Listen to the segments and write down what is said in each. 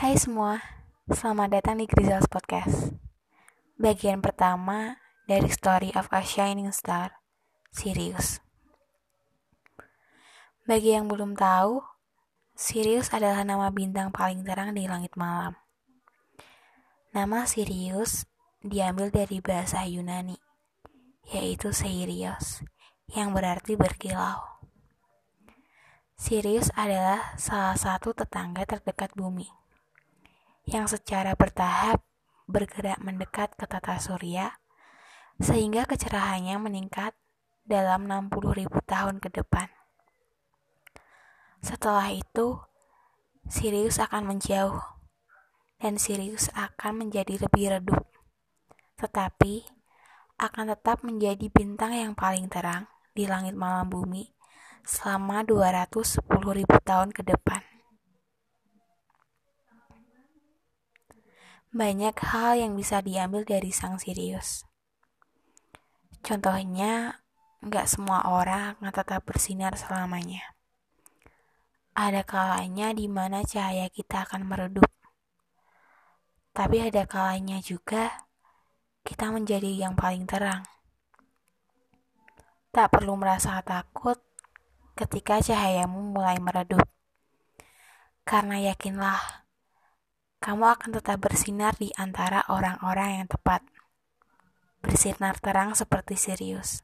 Hai semua, selamat datang di Grizzles Podcast. Bagian pertama dari Story of a Shining Star, Sirius. Bagi yang belum tahu, Sirius adalah nama bintang paling terang di langit malam. Nama Sirius diambil dari bahasa Yunani, yaitu Sirius, yang berarti berkilau. Sirius adalah salah satu tetangga terdekat bumi yang secara bertahap bergerak mendekat ke tata surya sehingga kecerahannya meningkat dalam 60.000 tahun ke depan. Setelah itu, Sirius akan menjauh dan Sirius akan menjadi lebih redup. Tetapi akan tetap menjadi bintang yang paling terang di langit malam bumi selama 210.000 tahun ke depan. Banyak hal yang bisa diambil dari sang Sirius. Contohnya, nggak semua orang akan tetap bersinar selamanya. Ada kalanya di mana cahaya kita akan meredup. Tapi ada kalanya juga kita menjadi yang paling terang. Tak perlu merasa takut ketika cahayamu mulai meredup. Karena yakinlah kamu akan tetap bersinar di antara orang-orang yang tepat. Bersinar terang seperti Sirius.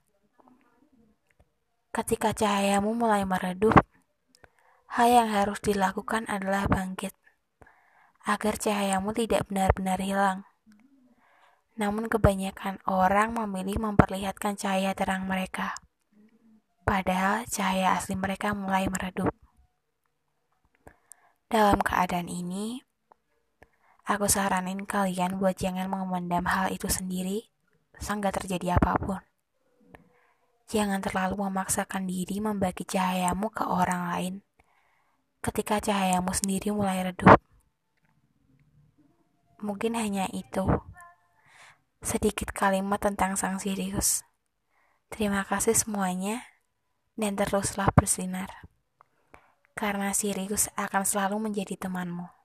Ketika cahayamu mulai meredup, hal yang harus dilakukan adalah bangkit, agar cahayamu tidak benar-benar hilang. Namun kebanyakan orang memilih memperlihatkan cahaya terang mereka, padahal cahaya asli mereka mulai meredup. Dalam keadaan ini, Aku saranin kalian buat jangan memendam hal itu sendiri, sangga terjadi apa pun. Jangan terlalu memaksakan diri membagi cahayamu ke orang lain ketika cahayamu sendiri mulai redup. Mungkin hanya itu. Sedikit kalimat tentang sang Sirius. Terima kasih semuanya dan teruslah bersinar. Karena Sirius akan selalu menjadi temanmu.